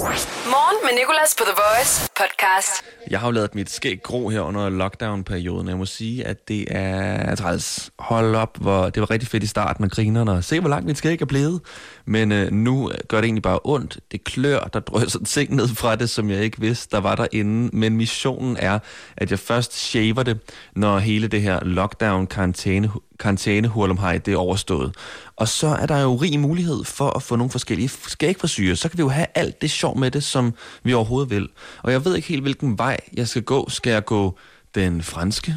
Morgen med Nicolas på The Voice podcast. Jeg har jo lavet mit skæg gro her under lockdown-perioden, jeg må sige, at det er træls. Hold op, hvor det var rigtig fedt i starten med grinerne, og se hvor langt mit skæg er blevet. Men øh, nu gør det egentlig bare ondt. Det klør, der drysser ting ned fra det, som jeg ikke vidste, der var derinde. Men missionen er, at jeg først shaver det, når hele det her lockdown-karantæne karantænehurlumhej, det er overstået. Og så er der jo rig mulighed for at få nogle forskellige skægfrisyrer. Så kan vi jo have alt det sjov med det, som vi overhovedet vil. Og jeg ved ikke helt, hvilken vej jeg skal gå. Skal jeg gå den franske?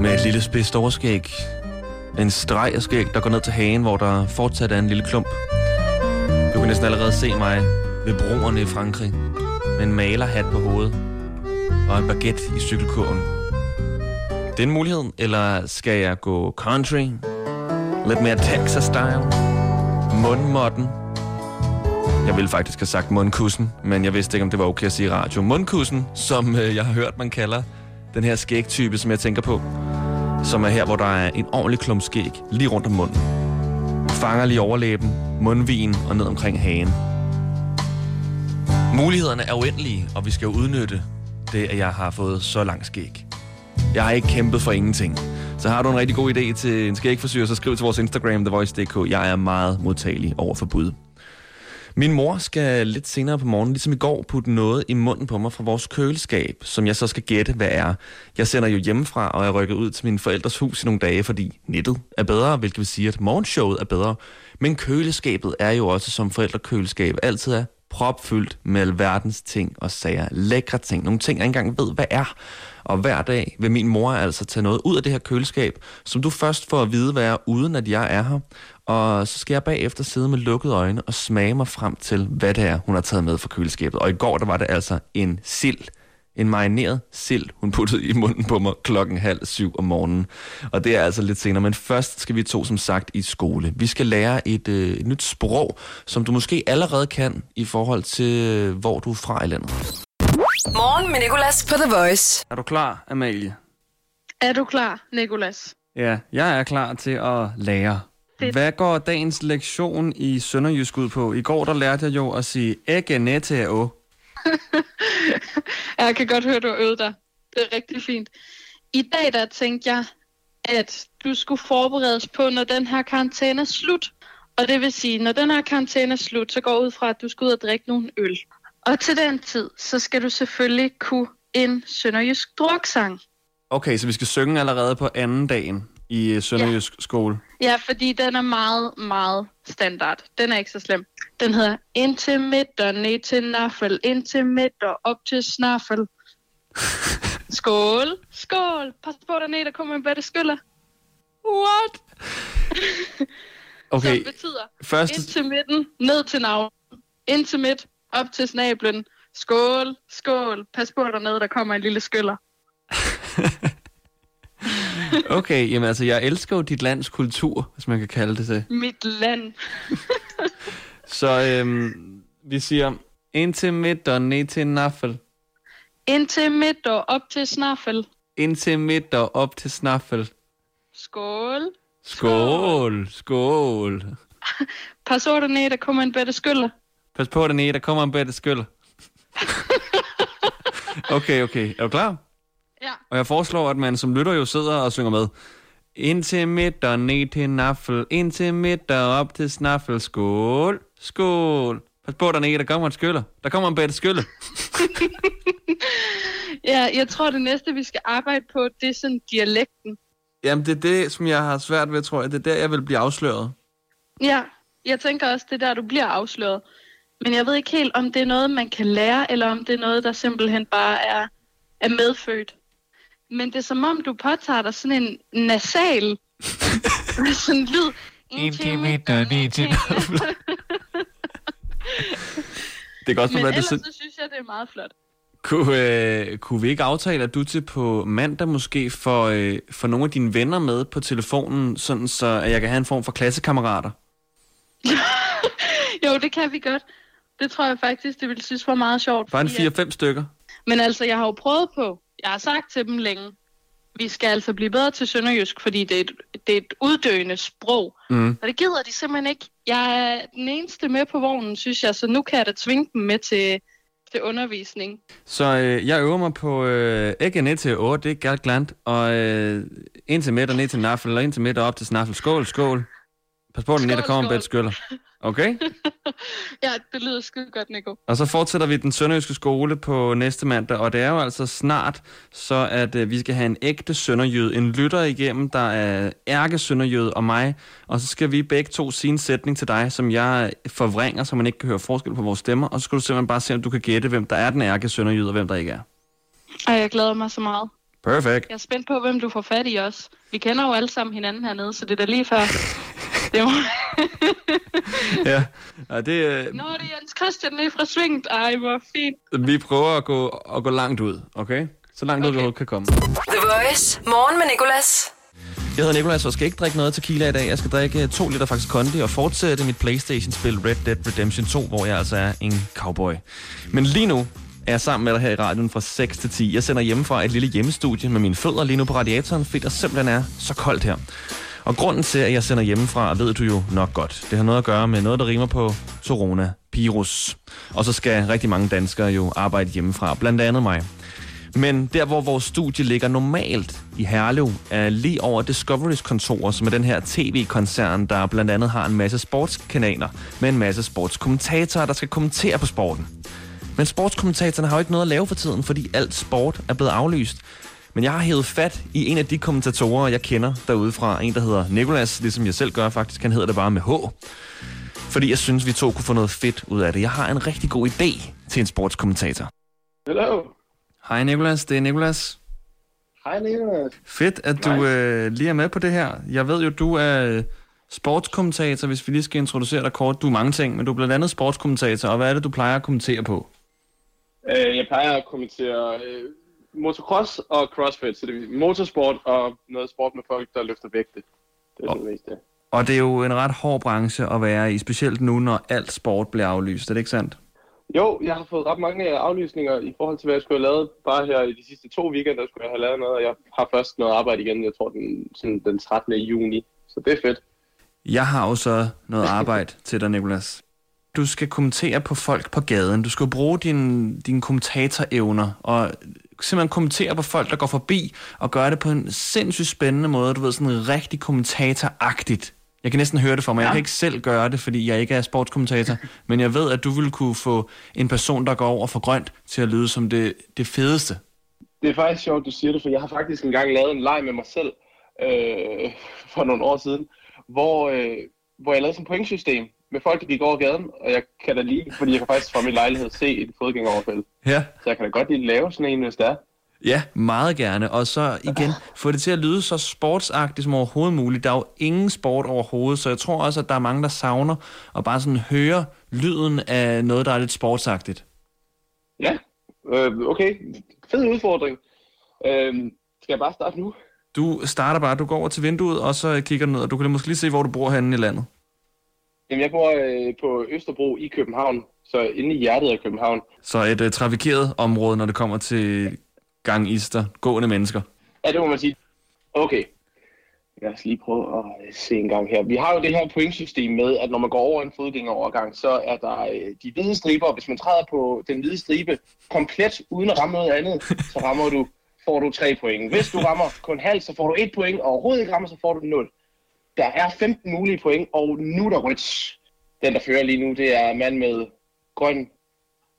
Med et lille spidst overskæg. En streg af skæg, der går ned til hagen, hvor der fortsat er en lille klump. Du kan næsten allerede se mig ved broerne i Frankrig. Med en malerhat på hovedet. Og en baguette i cykelkurven det en mulighed, eller skal jeg gå country? Lidt mere Texas-style? Mundmotten? Jeg ville faktisk have sagt mundkussen, men jeg vidste ikke, om det var okay at sige i radio. Mundkussen, som øh, jeg har hørt, man kalder den her skægtype, som jeg tænker på, som er her, hvor der er en ordentlig klump skæg lige rundt om munden. Fanger lige overlæben, mundvin og ned omkring hagen. Mulighederne er uendelige, og vi skal jo udnytte det, at jeg har fået så lang skæg. Jeg har ikke kæmpet for ingenting. Så har du en rigtig god idé til en skægforsyre, så skriv til vores Instagram, TheVoice.dk. Jeg er meget modtagelig over for bud. Min mor skal lidt senere på morgenen, ligesom i går, putte noget i munden på mig fra vores køleskab, som jeg så skal gætte, hvad er. Jeg sender jo hjemmefra, og jeg rykker ud til min forældres hus i nogle dage, fordi nettet er bedre, hvilket vil sige, at morgenshowet er bedre. Men køleskabet er jo også som forældrekøleskab altid er propfyldt med alverdens ting og sager. Lækre ting. Nogle ting, jeg ikke engang ved, hvad er. Og hver dag vil min mor altså tage noget ud af det her køleskab, som du først får at vide, hvad er, uden at jeg er her. Og så skal jeg bagefter sidde med lukkede øjne og smage mig frem til, hvad det er, hun har taget med fra køleskabet. Og i går, der var det altså en sild. En marineret sild, hun puttede i munden på mig klokken halv syv om morgenen. Og det er altså lidt senere, men først skal vi to som sagt i skole. Vi skal lære et, øh, et nyt sprog, som du måske allerede kan i forhold til, øh, hvor du er fra i landet. Morgen med Nicolas på The Voice. Er du klar, Amalie? Er du klar, Nicolas? Ja, jeg er klar til at lære. Fedt. Hvad går dagens lektion i Sønderjysk ud på? I går der lærte jeg jo at sige ægge nette å. jeg kan godt høre, du har øvet dig. Det er rigtig fint. I dag der tænkte jeg, at du skulle forberedes på, når den her karantæne er slut. Og det vil sige, når den her karantæne er slut, så går ud fra, at du skal ud og drikke nogle øl. Og til den tid, så skal du selvfølgelig kunne en sønderjysk druksang. Okay, så vi skal synge allerede på anden dagen i øh, sønderjysk ja. skole? Ja, fordi den er meget, meget standard. Den er ikke så slem. Den hedder Indtil midt og ned til naffel, indtil midt og op til snaffel. skål, skål. Pas på der ned, der kommer en bedre skyller. What? okay. Som betyder Første... ind til midten, ned til navn. Ind til midt, op til snablen. Skål, skål. Pas på dernede, der kommer en lille skyller. okay, jamen altså, jeg elsker jo dit lands kultur, hvis man kan kalde det det. Mit land. Så øhm, vi siger, ind til midt og ned til naffel. Ind til midt og op til snaffel. Ind til midt og op til snaffel. Skål. Skål, skål. Pas på dernede, der kommer en bedre skyller. Pas på dernede, der kommer en bedre skyld. okay, okay. Er du klar? Ja. Og jeg foreslår, at man som lytter jo sidder og synger med. Ind til midt og ned til naffel. Ind til midt og op til snaffel. Skål. Skål. Pas på dernede, der kommer en skyller. Der kommer en bedre skylle. ja, jeg tror, det næste, vi skal arbejde på, det er sådan dialekten. Jamen, det er det, som jeg har svært ved, tror jeg. Det er der, jeg vil blive afsløret. Ja, jeg tænker også, det er der, du bliver afsløret. Men jeg ved ikke helt, om det er noget, man kan lære, eller om det er noget, der simpelthen bare er, er medfødt. Men det er som om, du påtager dig sådan en nasal sådan lyd. Intimeter, Det kan også Men være, ellers det... så synes jeg, det er meget flot. Kunne, øh, kunne vi ikke aftale, at du til på mandag måske får, øh, får nogle af dine venner med på telefonen, sådan så at jeg kan have en form for klassekammerater? jo, det kan vi godt. Det tror jeg faktisk, det ville synes var meget sjovt. Bare en 4-5 stykker? Men altså, jeg har jo prøvet på, jeg har sagt til dem længe, vi skal altså blive bedre til sønderjysk, fordi det er et, det er et uddøende sprog. Mm. Og det gider de simpelthen ikke. Jeg er den eneste med på vognen, synes jeg, så nu kan jeg da tvinge dem med til, til undervisning. Så øh, jeg øver mig på øh, ikke ned til 8, det er galt glant, og øh, ind til midt og ned til naffel, og ind til midt og op til snaffel. Skål, skål. Pas på, den ned, der kommer en bedt skyller. Okay? Ja, det lyder skide godt, Nico. Og så fortsætter vi den sønderjyske skole på næste mandag, og det er jo altså snart så, at øh, vi skal have en ægte sønderjød, en lytter igennem, der er ærke sønderjød og mig, og så skal vi begge to sige en sætning til dig, som jeg forvrænger, så man ikke kan høre forskel på vores stemmer, og så skal du simpelthen bare se, om du kan gætte, hvem der er den ærke sønderjød, og hvem der ikke er. Ej, jeg glæder mig så meget. Perfect. Jeg er spændt på, hvem du får fat i også. Vi kender jo alle sammen hinanden hernede, så det er da lige før. Det må... Ja, og det, øh, Nå, det er Jens Christian lige fra Svinget. Ej, hvor fint. vi prøver at gå, at gå langt ud, okay? Så langt ud, vi Okay. overhovedet kan komme. The Voice. Morgen med Nicolas. Jeg hedder Nicolas, og skal ikke drikke noget tequila i dag. Jeg skal drikke to liter faktisk Kondi og fortsætte mit Playstation-spil Red Dead Redemption 2, hvor jeg altså er en cowboy. Men lige nu er jeg sammen med dig her i radioen fra 6 til 10. Jeg sender hjemme fra et lille hjemmestudie med mine fødder lige nu på radiatoren, fordi der simpelthen er så koldt her. Og grunden til, at jeg sender hjemmefra, ved du jo nok godt. Det har noget at gøre med noget, der rimer på Corona, virus. Og så skal rigtig mange danskere jo arbejde hjemmefra, blandt andet mig. Men der, hvor vores studie ligger normalt i Herlev, er lige over Discoverys kontor, som er den her tv-koncern, der blandt andet har en masse sportskanaler med en masse sportskommentatorer, der skal kommentere på sporten. Men sportskommentatorerne har jo ikke noget at lave for tiden, fordi alt sport er blevet aflyst. Men jeg har hævet fat i en af de kommentatorer, jeg kender derude fra. En, der hedder Nikolas, ligesom jeg selv gør faktisk. Han hedder det bare med H. Fordi jeg synes, vi to kunne få noget fedt ud af det. Jeg har en rigtig god idé til en sportskommentator. Hello. Hej Nikolas, det er Nikolas. Hej, Nicolas. Fedt, at du øh, lige er med på det her. Jeg ved jo, du er sportskommentator, hvis vi lige skal introducere dig kort. Du er mange ting, men du er blandt andet sportskommentator, og hvad er det, du plejer at kommentere på? Øh, jeg plejer at kommentere øh, motocross og crossfit, så det er motorsport og noget sport med folk, der løfter vægte. Det er det meste. Og det er jo en ret hård branche at være i, specielt nu, når alt sport bliver aflyst. Er det ikke sandt? Jo, jeg har fået ret mange aflysninger i forhold til, hvad jeg skulle have lavet. Bare her i de sidste to weekender skulle jeg have lavet noget, og jeg har først noget arbejde igen, jeg tror den, sådan den 13. juni. Så det er fedt. Jeg har jo så noget arbejde til dig, Nikolas. Du skal kommentere på folk på gaden. Du skal bruge dine din kommentatorevner og simpelthen kommentere på folk, der går forbi, og gøre det på en sindssygt spændende måde. Du ved, sådan rigtig kommentatoragtigt. Jeg kan næsten høre det for mig. Jeg kan ikke selv gøre det, fordi jeg ikke er sportskommentator. men jeg ved, at du vil kunne få en person, der går over for grønt, til at lyde som det, det fedeste. Det er faktisk sjovt, du siger det, for jeg har faktisk engang lavet en leg med mig selv øh, for nogle år siden, hvor, øh, hvor jeg lavede sådan et pointsystem med folk, der gik over gaden, og jeg kan da lige, fordi jeg kan faktisk fra min lejlighed se et fodgængeroverfald. Ja. Så jeg kan da godt lige lave sådan en, hvis det er. Ja, meget gerne. Og så igen, få det til at lyde så sportsagtigt som overhovedet muligt. Der er jo ingen sport overhovedet, så jeg tror også, at der er mange, der savner at bare sådan høre lyden af noget, der er lidt sportsagtigt. Ja, øh, okay. Fed udfordring. Øh, skal jeg bare starte nu? Du starter bare, du går over til vinduet, og så kigger du ned, og du kan måske lige se, hvor du bor henne i landet. Jamen, jeg bor øh, på Østerbro i København, så inde i hjertet af København. Så et uh, trafikeret område, når det kommer til gangister, gående mennesker. Ja, det må man sige. Okay. Lad os lige prøve at øh, se en gang her. Vi har jo det her pointsystem med, at når man går over en fodgængerovergang, så er der øh, de hvide striber. og Hvis man træder på den hvide stribe komplet uden at ramme noget andet, så rammer du, får du 3 point. Hvis du rammer kun halv, så får du 1 point, og overhovedet ikke rammer, så får du 0. Der er 15 mulige point, og nu er der rødt. Den, der fører lige nu, det er mand med grøn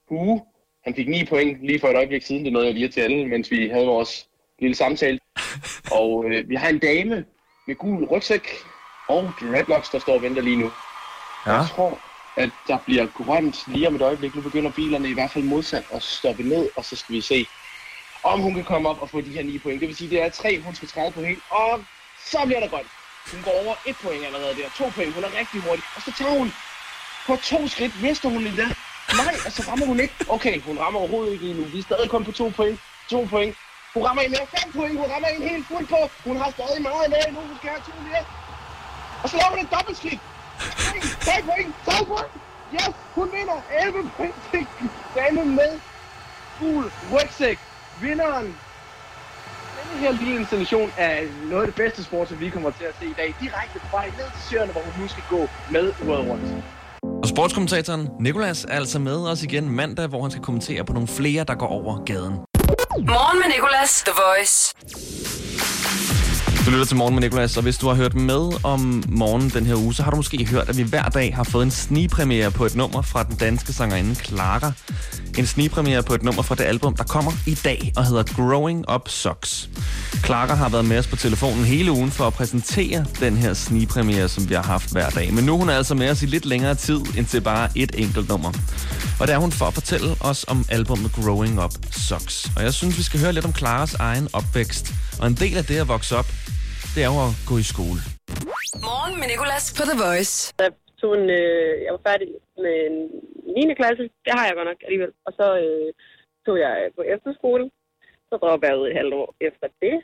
hue. Han fik 9 point lige for et øjeblik siden. Det nåede jeg lige til alle, mens vi havde vores lille samtale. Og øh, vi har en dame med gul rygsæk og dreadlocks, der står og venter lige nu. Ja. Jeg tror, at der bliver grønt lige om et øjeblik. Nu begynder bilerne i hvert fald modsat at stoppe ned, og så skal vi se, om hun kan komme op og få de her 9 point. Det vil sige, det er 3, hun skal træde på helt, og så bliver der grønt. Hun går over et point allerede der, To point, hun er rigtig hurtig, og så tager hun på to skridt, mister hun endda. Nej, og så rammer hun ikke. Okay, hun rammer overhovedet ikke endnu. Vi er stadig kun på to point. To point. Hun rammer en mere Fem point. Hun rammer en helt fuld på. Hun har stadig meget mere nu. Hun skal have to mere. Og så laver hun et en dobbeltskik. 3 point. Tre point. Yes, hun vinder 11 point til med gul rygsæk. Vinderen. Her lille installation er noget af det bedste sport, som vi kommer til at se i dag. Direkte på vej ned til søerne, hvor hun nu skal gå med World Rundt. Og sportskommentatoren Nikolas er altså med os igen mandag, hvor han skal kommentere på nogle flere, der går over gaden. Morgen med Nicolas, The Voice. Du lytter til Morgen med Nicolas, og hvis du har hørt med om morgenen den her uge, så har du måske hørt, at vi hver dag har fået en snigpremiere på et nummer fra den danske sangerinde Clara. En snigpremiere på et nummer fra det album, der kommer i dag og hedder Growing Up Sucks. Clara har været med os på telefonen hele ugen for at præsentere den her snigpremiere, som vi har haft hver dag. Men nu er hun altså med os i lidt længere tid end til bare et enkelt nummer. Og der er hun for at fortælle os om albumet Growing Up Sucks. Og jeg synes, vi skal høre lidt om Claras egen opvækst. Og en del af det at vokse op, det er jo at gå i skole. Morgen med Nicolas på The Voice. Der tog en, øh, jeg var færdig med en 9. klasse. Det har jeg godt nok alligevel. Og så øh, tog jeg på efterskole. Så droppede jeg ud et halvt år efter det.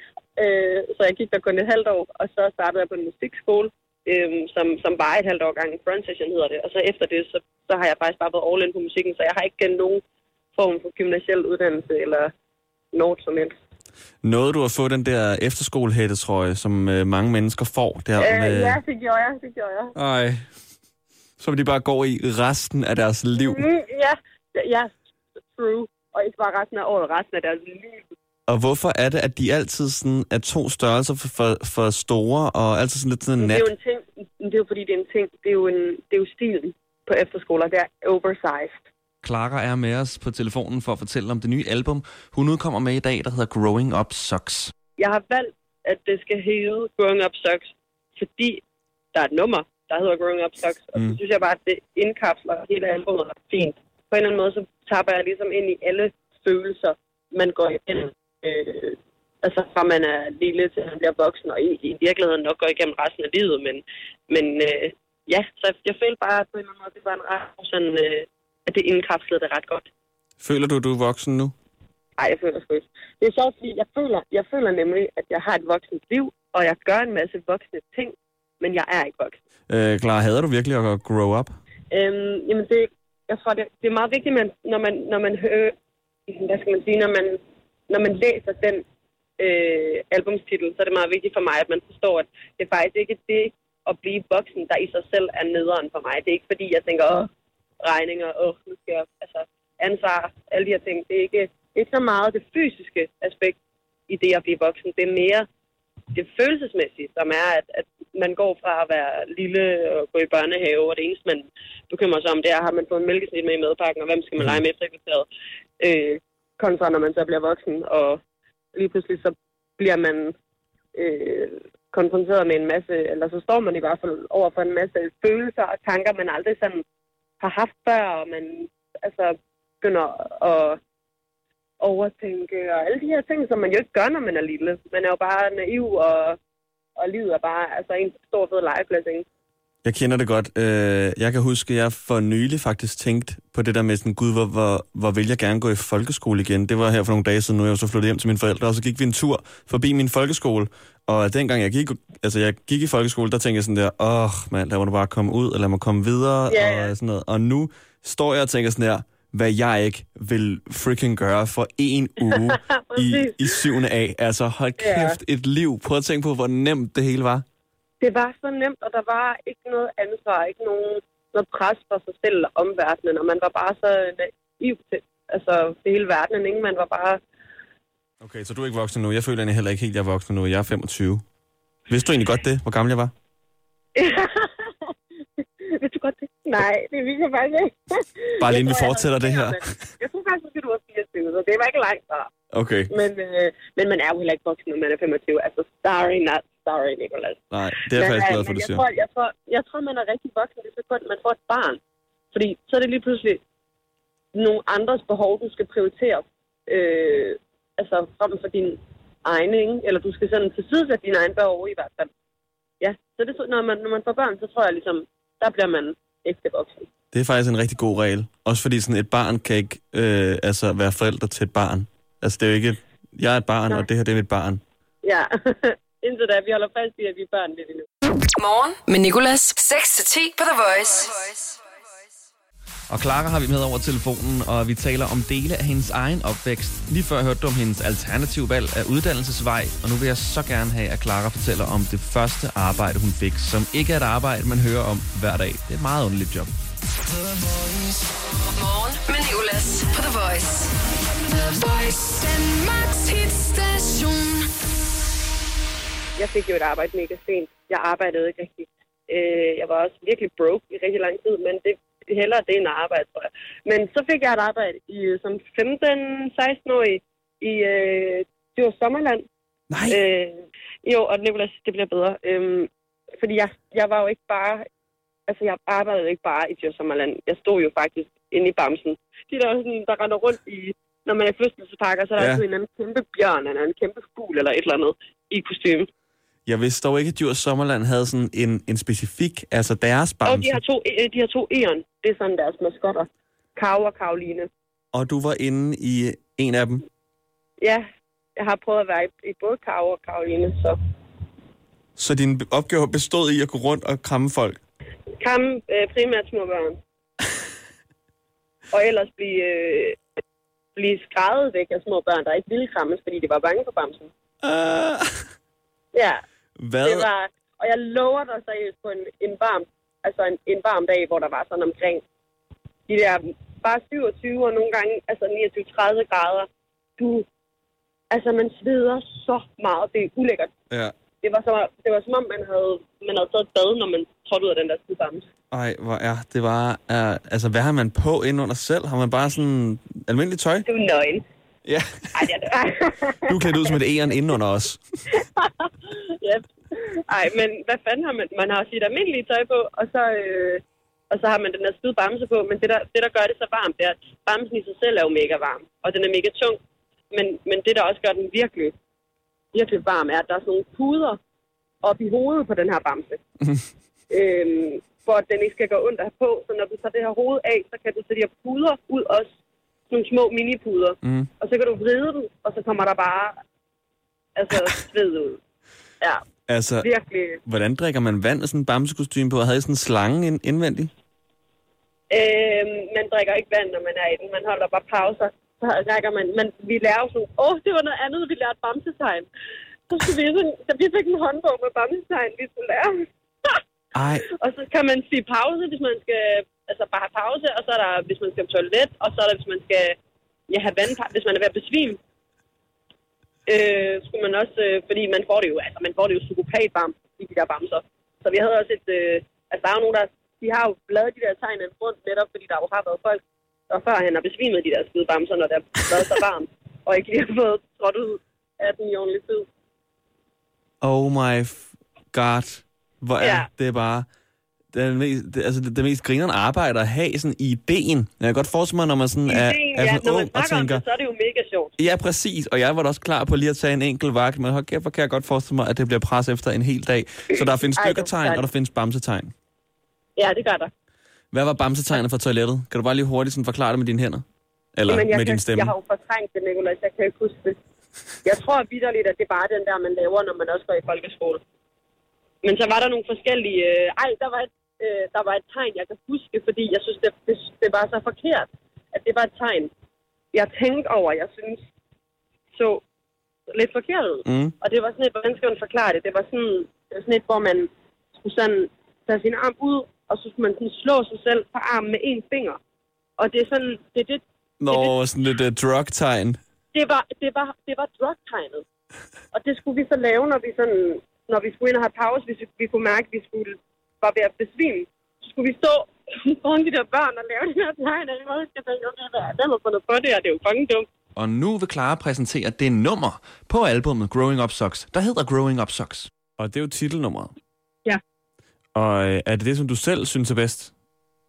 Øh, så jeg gik der kun et halvt år, og så startede jeg på en musikskole, øh, som, som var et halvt år gang. Front session hedder det. Og så efter det, så, så har jeg faktisk bare været all in på musikken, så jeg har ikke gennem nogen form for gymnasiel uddannelse eller noget som helst. Noget du har fået den der efterskolehættetrøje, som øh, mange mennesker får. Der Øh, med, ja, det gjorde jeg, det gjorde jeg. Ej. Som de bare går i resten af deres liv. Mm, ja, ja, true. Og ikke bare resten af året, resten af deres liv. Og hvorfor er det, at de altid sådan er to størrelser for, for, for store, og altid sådan lidt sådan det nat? er jo en ting, det er jo fordi, det er en ting, det er jo, en, det er jo stilen på efterskoler, det er oversized. Clara er med os på telefonen for at fortælle om det nye album, hun udkommer med i dag, der hedder Growing Up Sucks. Jeg har valgt, at det skal hedde Growing Up Sucks, fordi der er et nummer, der hedder Growing Up Sucks, og så Mm. synes jeg bare, at det indkapsler hele albumet fint. På en eller anden måde, så tapper jeg ligesom ind i alle følelser, man går igennem. Øh, altså fra man er lille til man bliver voksen, og i, i virkeligheden nok går igennem resten af livet, men, men øh, ja, så jeg følte bare, at på en eller anden måde, det var en ret sådan, øh, at det indkapslede det ret godt. Føler du, du er voksen nu? Nej, jeg føler sgu ikke. Det er sjovt, fordi jeg føler, jeg føler nemlig, at jeg har et voksent liv, og jeg gør en masse voksne ting, men jeg er ikke voksen. Øh, Clara, hader du virkelig at grow up? Øhm, jamen, det, jeg tror, det, det er meget vigtigt, man, når, man, når man hører, hvad skal man sige, når man, når man læser den øh, albumstitel, så er det meget vigtigt for mig, at man forstår, at det er faktisk ikke det at blive voksen, der i sig selv er nederen for mig. Det er ikke fordi, jeg tænker, åh, regninger, og nu skal jeg, altså, ansvar, alle de her ting. Det er ikke, ikke så meget det fysiske aspekt i det at blive voksen. Det er mere det følelsesmæssige, som er, at, at man går fra at være lille og gå i børnehave, og det eneste, man bekymrer sig om, det er, har man fået en mælkesnit med i madpakken, og hvem skal man lege med efter i kvarteret? Øh, kontra når man så bliver voksen, og lige pludselig så bliver man øh, konfronteret med en masse, eller så står man i hvert fald over for en masse følelser og tanker, man aldrig sådan har haft før, og man altså begynder at overtænke, og alle de her ting, som man jo ikke gør, når man er lille. Man er jo bare naiv, og, og livet er bare altså, en stor fed legeplads, ikke? Jeg kender det godt. Øh, jeg kan huske, at jeg for nylig faktisk tænkte på det der med sådan, gud, hvor, hvor, hvor vil jeg gerne gå i folkeskole igen. Det var her for nogle dage siden, nu er jeg så flyttet hjem til mine forældre, og så gik vi en tur forbi min folkeskole. Og dengang jeg gik, altså jeg gik i folkeskole, der tænkte jeg sådan der, åh oh, mand, lad mig bare komme ud, og lad mig komme videre, ja. og sådan noget. Og nu står jeg og tænker sådan der, hvad jeg ikke vil freaking gøre for en uge i, i 7. A. Altså hold kæft, et liv. Prøv at tænke på, hvor nemt det hele var. Det var så nemt, og der var ikke noget ansvar, ikke nogen, noget pres for sig selv eller omverdenen, og man var bare så naiv til altså, til hele verdenen, ikke? Man var bare... Okay, så du er ikke voksen nu. Jeg føler egentlig heller ikke helt, jeg er voksen nu. Jeg er 25. Vidste du egentlig godt det, hvor gammel jeg var? Ved du godt det? Nej, det viser faktisk ikke. Bare lige inden vi fortsætter det her. Jeg tror faktisk, at du var 24, så det var ikke langt fra. Okay. Men, øh, men man er jo heller ikke voksen, når man er 25. Altså, sorry, not sorry, Nicolas. Nej, det er jeg faktisk øh, glad for, du jeg siger. tror, jeg, tror, jeg tror, man er rigtig voksen, hvis man får et barn. Fordi så er det lige pludselig nogle andres behov, du skal prioritere. Øh, altså frem for din egne, ikke? Eller du skal sådan tilsidesætte dine egne behov i hvert fald. Ja, så det, når, man, når man får børn, så tror jeg ligesom, der bliver man ægte voksen. Det er faktisk en rigtig god regel. Også fordi sådan et barn kan ikke øh, altså være forældre til et barn. Altså det er jo ikke... Jeg er et barn, Nej. og det her det er mit barn. Ja, indtil da, vi holder fast i, at vi er børn lidt endnu. Morgen med Nicolas. 6-10 på The Voice. Og Clara har vi med over telefonen, og vi taler om dele af hendes egen opvækst. Lige før hørte du om hendes alternative valg af uddannelsesvej, og nu vil jeg så gerne have, at Clara fortæller om det første arbejde, hun fik, som ikke er et arbejde, man hører om hver dag. Det er et meget underligt job. Morgen med Nicolas på The Voice. The Voice. Danmarks hitstation. Jeg fik jo et arbejde mega sent. Jeg arbejdede ikke rigtig. Øh, jeg var også virkelig broke i rigtig lang tid, men det hellere det end at arbejde, tror jeg. Men så fik jeg et arbejde i, øh, som 15-16-årig i øh, det var Sommerland. Nej. Øh, jo, og Nicolas, det bliver bedre. Øhm, fordi jeg, jeg var jo ikke bare... Altså, jeg arbejdede ikke bare i Djurs Sommerland. Jeg stod jo faktisk inde i Bamsen. De der, sådan, der render rundt i... Når man er i fødselsparker, så er der ja. altid en anden kæmpe bjørn, eller en kæmpe fugl, eller et eller andet i kostume. Jeg vidste dog ikke, at Djurs Sommerland havde sådan en, en specifik, altså deres Og bamse. de har to, øh, de har to æren. Det er sådan deres maskotter. Kav og Karoline. Og du var inde i en af dem. Ja, jeg har prøvet at være i, i både Kav og Karoline, så... Så din opgave bestod i at gå rundt og kramme folk. Kam øh, primært små børn. og ellers blive, øh, blive skrædet væk af små børn, der ikke ville krammes, fordi de var bange for bamsen. Uh, Ja, hvad? det var... Og jeg lover dig seriøst på en, en varm, altså en, en varm dag, hvor der var sådan omkring de der bare 27 og nogle gange altså 29-30 grader. Du, altså man sveder så meget. Det er ulækkert. Ja. Det var, så, det var som om, man havde, man havde taget et bad, når man trådte ud af den der skide bamse. Ej, hvor er det bare... Uh, altså, hvad har man på ind under selv? Har man bare sådan almindeligt tøj? Det var nøgen. Ja. Ej, det er det. Du er klædt ud som et æren inden under os. yep. Ej, men hvad fanden har man? Man har sit almindelige tøj på, og så, øh, og så har man den der skide bamse på. Men det der, det, der gør det så varmt, det er, at bamsen i sig selv er jo mega varm, og den er mega tung. Men, men det, der også gør den virkelig, virkelig varm, er, at der er sådan nogle puder op i hovedet på den her bamse. øhm, for at den ikke skal gå ondt at have på. Så når du tager det her hoved af, så kan du sætte de her puder ud også. Nogle små minipuder. Mm. Og så kan du vride den, og så kommer der bare altså sved ud. Ja, Altså, virkelig. hvordan drikker man vand af sådan en bamsekostyme på? Havde I sådan en slange ind, indvendigt? Øhm, man drikker ikke vand, når man er i den. Man holder bare pauser. Så drikker man. Men vi lærer jo sådan, åh, det var noget andet, vi lærte bamsetegn. Så skulle vi sådan, så vi fik en håndbog med bamsetegn, vi skulle lære. Ej, og så kan man sige pause, hvis man skal, altså bare have pause, og så er der, hvis man skal på toilet, og så er der, hvis man skal ja, have vand, hvis man er ved at besvime. Øh, skulle man også, øh, fordi man får det jo, altså man får det jo psykopat varmt i de der bamser. Så vi havde også et, øh, altså der er jo nogen, der, de har jo lavet de der tegn rundt netop, fordi der jo har været folk, der førhen har besvimet de der skide bamser, når det har været så varmt, og ikke lige har fået trådt ud af den i ordentlig tid. oh my god. Hvor er Ja. det bare... Det mest, det, altså det, det mest grinerende arbejde at have sådan i ben. Jeg kan godt forestille mig, når man sådan I er, ideen, er ja, sådan når man ung og tænker, det, så er det jo mega sjovt. ja præcis, og jeg var da også klar på lige at tage en enkelt vagt, men hold kæft, hvor kan jeg godt forestille mig, at det bliver pres efter en hel dag. Så der findes stykkertegn, og der findes bamsetegn. Ja, det gør der. Hvad var bamsetegnet for toilettet? Kan du bare lige hurtigt sådan forklare det med dine hænder? Eller Men jeg, med kan, din stemme? jeg har jo fortrængt det, Nicolás. Jeg kan ikke huske det. Jeg tror vidderligt, at det er bare den der, man laver, når man også går i folkeskole. Men så var der nogle forskellige... Øh, ej, der var, et, øh, der var et tegn, jeg kan huske, fordi jeg synes, det, det, det var så forkert, at det var et tegn, jeg tænkte over, jeg synes så lidt forkert ud. Mm. Og det var sådan et, hvordan skal man forklare det? Det var sådan, det var sådan et, hvor man skulle sådan tage sin arm ud, og så skulle man sådan slå sig selv på armen med én finger. Og det er sådan, det er det, Nå, sådan lidt uh, drug-tegn. det var, det var, det var drugtegnet. Og det skulle vi så lave, når vi sådan, når vi skulle ind og have pause, hvis vi, vi kunne mærke, at vi skulle var ved at besvime. Så skulle vi stå foran de der børn og lave de her tegn, og jeg at jeg tænkte, okay, den har fundet på det, og det er jo fucking dumt. Og nu vil Clara præsentere det nummer på albumet Growing Up Sucks, der hedder Growing Up Sucks. Og det er jo titelnummeret. Ja. Og øh, er det det, som du selv synes er bedst?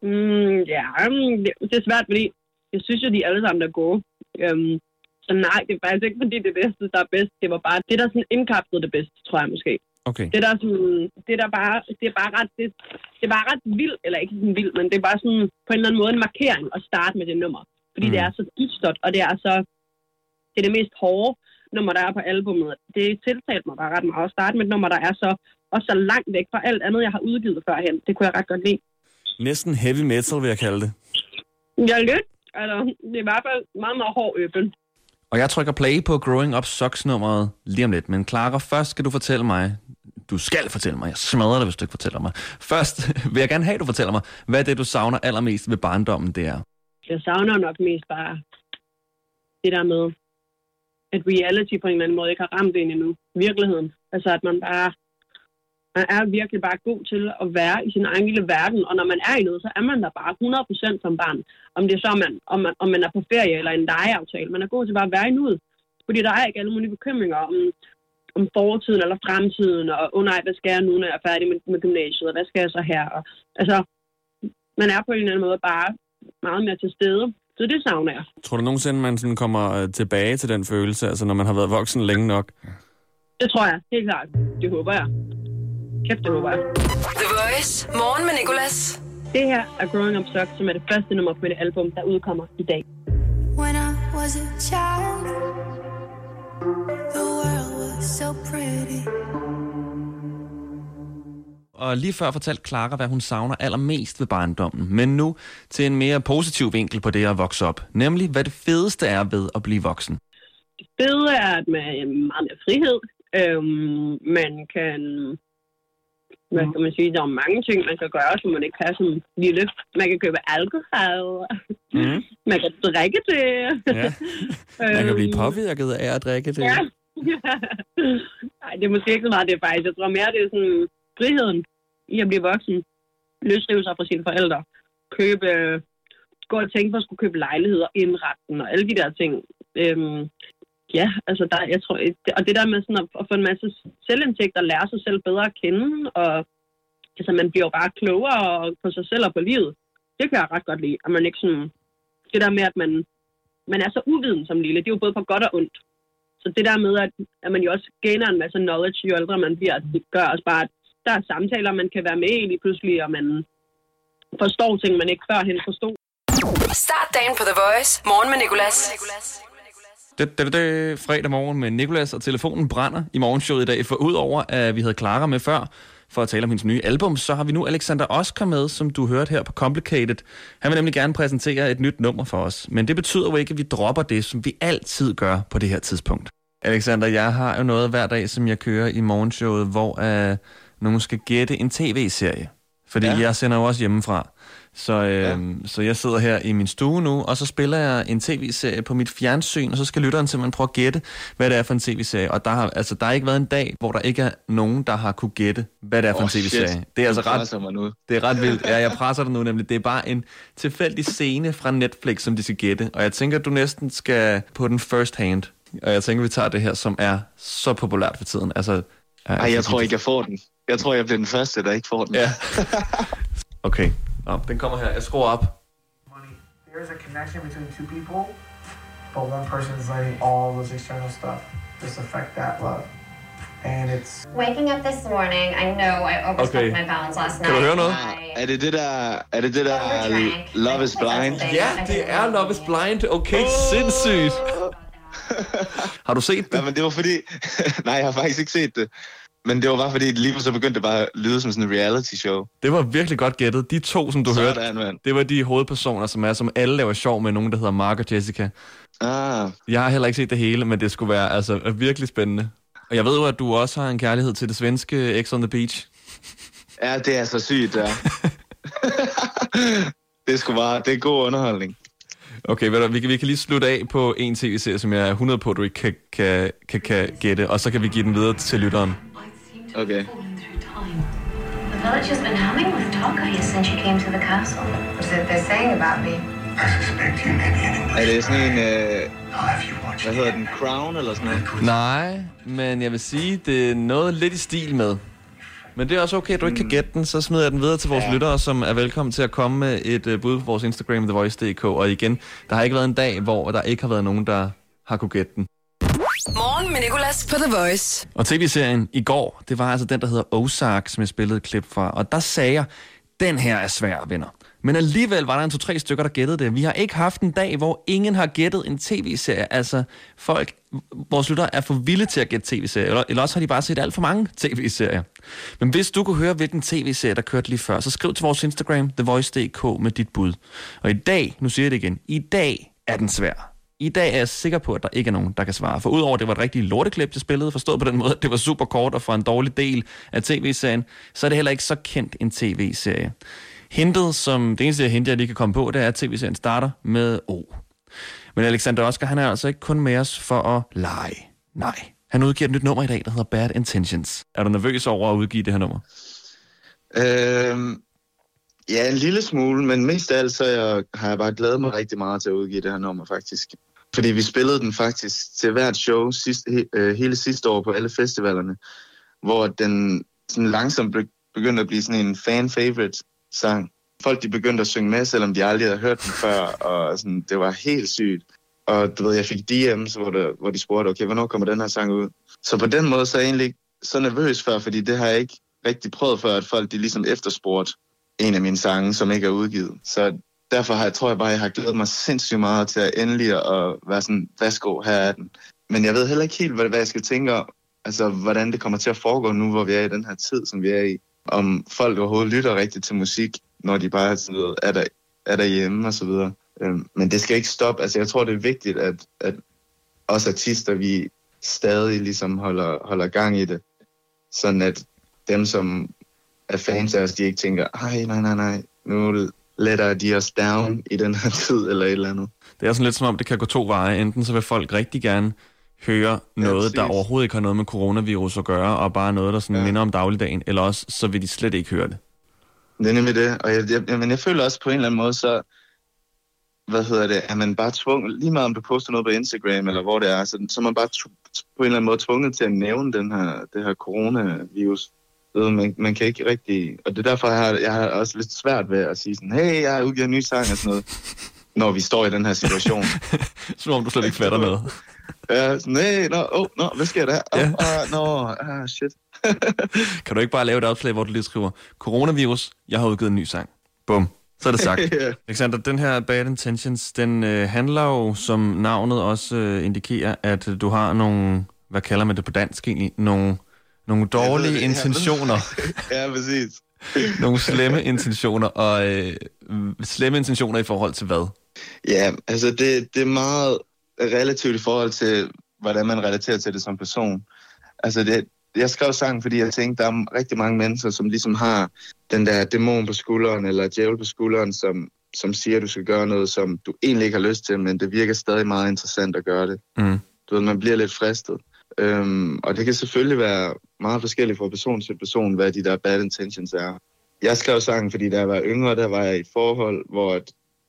Mm, ja, mm, det, det er svært, fordi jeg synes jo, de alle sammen er gode. Øhm, så nej, det er faktisk ikke, fordi det er det, synes, der er bedst. Det var bare det, der sådan indkapslede det bedste, tror jeg måske. Okay. Det der sådan, det der bare, det er bare ret, det, det er bare ret vildt, eller ikke sådan vildt, men det er bare sådan på en eller anden måde en markering at starte med det nummer. Fordi Mm. det er så dystert, og det er så, det er det mest hårde nummer, der er på albumet. Det tiltalte mig bare ret meget at starte med et nummer, der er så, også så langt væk fra alt andet, jeg har udgivet førhen. Det kunne jeg ret godt lide. Næsten heavy metal, vil jeg kalde det. Ja, lidt. Altså, det er i hvert fald meget, meget hård øben. Og jeg trykker play på Growing Up Socks-nummeret lige om lidt. Men Clara, først skal du fortælle mig, du skal fortælle mig, jeg smadrer dig, hvis du ikke fortæller mig. Først vil jeg gerne have, at du fortæller mig, hvad det, du savner allermest ved barndommen, det er? Jeg savner nok mest bare det der med, at reality på en eller anden måde ikke har ramt ind endnu. Virkeligheden. Altså, at man bare man er virkelig bare god til at være i sin egen lille verden, og når man er i noget, så er man der bare 100% som barn. Om det er så, man, om, man, om man er på ferie eller en legeaftale. Man er god til bare at være i nuet. Fordi der er ikke alle mulige bekymringer om, om fortiden eller fremtiden, og oh, nej, hvad skal jeg nu, når jeg er færdig med, med gymnasiet, og hvad skal jeg så her? Og, altså, man er på en eller anden måde bare meget mere til stede. Så det savner jeg. Tror du nogensinde, man sådan kommer øh, tilbage til den følelse, altså når man har været voksen længe nok? Det tror jeg, helt klart. Det håber jeg. Kæft, det jeg. The Voice. Morgen med Nicolas. Det her er Growing Up Sucks, som er det første nummer på mit album, der udkommer i dag. When I was a child, the world was so pretty. Og lige før fortalte Clara, hvad hun savner allermest ved barndommen. Men nu til en mere positiv vinkel på det at vokse op. Nemlig, hvad det fedeste er ved at blive voksen. Det fede er, at man er meget mere frihed. Øhm, man kan, hvad kan man sige, der er mange ting, man kan gøre, som man ikke kan som lille. Man kan købe alkohol. Mm. Man kan drikke det. Ja. Man kan blive Øhm, påvirket af at drikke det. Ja. Nej, det er måske ikke så meget det faktisk. Jeg tror mere, det er sådan friheden i at blive voksen. Løsrive sig fra sine forældre. Købe, gå og tænke på at skulle købe lejligheder, indretten og alle de der ting. Øhm, ja, altså der, jeg tror, og det der med sådan at, at få en masse selvindsigt og lære sig selv bedre at kende, og altså man bliver jo bare klogere på sig selv og på livet. Det kan jeg ret godt lide, at man ikke sådan, det der med, at man, man er så uviden som lille, det er jo både på godt og ondt. Så det der med, at, at man jo også gainer en masse knowledge, jo ældre man bliver, det gør også bare, at der er samtaler, man kan være med i lige pludselig, og man forstår ting, man ikke førhen forstod. Start dagen på The Voice. Morgen med Nicolas. Det, det, det, fredag morgen med Nikolas, og telefonen brænder i morgenshowet i dag. For udover at vi havde Clara med før, for at tale om hendes nye album, så har vi nu Alexander Oscar med, som du hørte her på Complicated. Han vil nemlig gerne præsentere et nyt nummer for os. Men det betyder jo ikke, at vi dropper det, som vi altid gør på det her tidspunkt. Alexander, jeg har jo noget hver dag, som jeg kører i morgenshowet, hvor uh, nogen skal gætte en tv-serie. Fordi ja. Ja. jeg sender jo også hjemmefra. Så, øh, ja. så jeg sidder her i min stue nu, og så spiller jeg en tv-serie på mit fjernsyn, og så skal lytteren simpelthen prøve at gætte, hvad det er for en tv-serie. Og der har, altså, der har ikke været en dag, hvor der ikke er nogen, der har kunne gætte, hvad det er for Åh, en tv-serie. shit. Det er altså ret, mig nu. det er ret vildt. Ja, jeg presser dig nu nemlig. Det er bare en tilfældig scene fra Netflix, som de skal gætte. Og jeg tænker, at du næsten skal på den first hand. Og jeg tænker, vi tager det her, som er så populært for tiden. Altså, Ej, jeg tror ikke, jeg får den. Jeg tror, jeg bliver den første, der ikke får den. Ja. Okay, Nå, den kommer her. Jeg skruer op. money. There's a connection between two people, but one person is letting all those external stuff just affect that love. And it's Waking up this morning, I know I overstepped Okay. my balance last night. Kan du night. høre noget? I Er det det der, er det det der overdrank. Love is Blind? that's the thing. Ja, det er Love is. Blind. Okay, sindssygt. Har du set Ja, det? men det var fordi... Nej, jeg har faktisk ikke set det. Men det var bare fordi, lige så begyndte det bare at lyde som sådan en reality show. Det var virkelig godt gættet. De to, som du hørte, Sådan, mand. det var de hovedpersoner, som er, som alle laver sjov med nogen, der hedder Mark og Jessica. Ah, Jeg har heller ikke set det hele, men det skulle være altså virkelig spændende. Og jeg ved jo, at du også har en kærlighed til det svenske X on the Beach. ja, det er så sygt, ja. det sgu bare, det er god underholdning. Okay, ved du, vi, kan, vi kan lige slutte af på en tv-serie, som jeg er 100 på, du ikke kan, kan, kan, kan gætte, og så kan vi give den videre til lytteren. Okay. The village has been humming with talk of you since you came to the castle. What is it they're saying about me? I suspect you may be an Er English. det sådan en, øh, hvad hedder den, Crown eller sådan noget? Nej, men jeg vil sige, det er noget lidt i stil med. Men det er også okay, at du ikke kan gætte den, så smider jeg den videre til vores ja. Ja. lyttere, som er velkommen til at komme med et uh, bud på vores Instagram, TheVoice.dk. Og igen, der har ikke været en dag, hvor der ikke har været nogen, der har kunne gætte den. Morgen med Nicolas på The Voice. Og tv-serien i går, det var altså den, der hedder Ozark, som jeg spillede et klip fra. Og der sagde jeg, den her er svær, venner. Men alligevel var der en to-tre stykker, der gættede det. Vi har ikke haft en dag, hvor ingen har gættet en tv-serie. Altså, folk vores lyttere er for vilde til at gætte tv-serier, eller, eller også har de bare set alt for mange tv-serier. Men hvis du kunne høre, hvilken tv-serie, der kørte lige før, så skriv til vores Instagram, thevoice.dk med dit bud. Og i dag, nu siger jeg det igen, i dag er den svær. I dag er jeg sikker på, at der ikke er nogen, der kan svare. For udover at det var et rigtigt lorteklip, jeg spillede, forstået på den måde, at det var super kort og for en dårlig del af tv-serien, så er det heller ikke så kendt en tv-serie. Hintet, som det eneste hint, jeg lige kan komme på, det er, at tv-serien starter med O. Men Alexander Oscar, han er altså ikke kun med os for at lege. Nej, han udgiver et nyt nummer i dag, der hedder Bad Intentions. Er du nervøs over at udgive det her nummer? Øhm, ja, en lille smule, men mest af alt så jeg, har jeg bare glædet mig rigtig meget til at udgive det her nummer, faktisk. Fordi vi spillede den faktisk til hvert show sidste, he, øh, hele sidste år på alle festivalerne, hvor den sådan langsomt begyndte at blive sådan en fan-favorite sang. Folk de begyndte at synge med, selvom de aldrig havde hørt den før, og sådan, det var helt sygt. Og du ved, jeg fik DM's, hvor, der, hvor de spurgte, okay, hvornår kommer den her sang ud? Så på den måde, så er jeg egentlig så nervøs før, fordi det har jeg ikke rigtig prøvet før, at folk de ligesom efterspurgte en af mine sange, som ikke er udgivet. Så derfor har jeg, tror jeg bare, at jeg har glædet mig sindssygt meget til at endelig at være sådan, værsgo, her er den. Men jeg ved heller ikke helt, hvad, hvad jeg skal tænke om, altså hvordan det kommer til at foregå nu, hvor vi er i den her tid, som vi er i. Om folk overhovedet lytter rigtigt til musik, når de bare sådan noget, er, der, er derhjemme og så videre. Øhm, men det skal ikke stoppe. Altså jeg tror, det er vigtigt, at, at os artister, vi stadig ligesom holder, holder gang i det. Sådan at dem, som er fans af os, de ikke tænker, ej, nej, nej, nej, nu letter de os down i den her tid, eller et eller andet. Det er sådan lidt som om, det kan gå to veje. Enten så vil folk rigtig gerne høre noget, ja, der overhovedet ikke har noget med coronavirus at gøre, og bare noget, der sådan ja. minder om dagligdagen, eller også så vil de slet ikke høre det. Det er nemlig det, og jeg, jeg, men jeg føler også på en eller anden måde, så hvad hedder det, er man bare tvunget, lige meget om du poster noget på Instagram, eller hvor det er, så, så er man bare på en eller anden måde tvunget til at nævne den her, det her coronavirus. Man, man kan ikke rigtig, og det er derfor, jeg har, jeg har også lidt svært ved at sige sådan, hey, jeg har udgivet en ny sang og sådan noget, når vi står i den her situation. Som om du slet ikke fatter noget. Ja, sådan, nej, nå, oh, nå, hvad sker der? Ja. Oh, nå, ah, shit. kan du ikke bare lave et opslag, hvor du lige skriver, coronavirus, jeg har udgivet en ny sang. Bum. Så er det sagt. yeah. Alexander, den her Bad Intentions, den øh, handler jo, som navnet også øh, indikerer, at du har nogle, hvad kalder man det på dansk egentlig, nogle, nogle dårlige ja, intentioner. ja, præcis. nogle slemme intentioner, og øh, slemme intentioner i forhold til hvad? Ja, altså det, det er meget relativt i forhold til, hvordan man relaterer til det som person. Altså det, jeg skrev sangen, fordi jeg tænkte, der er rigtig mange mennesker, som ligesom har den der dæmon på skulderen, eller djævel på skulderen, som, som siger, at du skal gøre noget, som du egentlig ikke har lyst til, men det virker stadig meget interessant at gøre det. Mm. Du ved, man bliver lidt fristet. Øhm, og det kan selvfølgelig være meget forskelligt fra person til person, hvad de der bad intentions er. Jeg skrev sangen, fordi da jeg var yngre, der var jeg i et forhold, hvor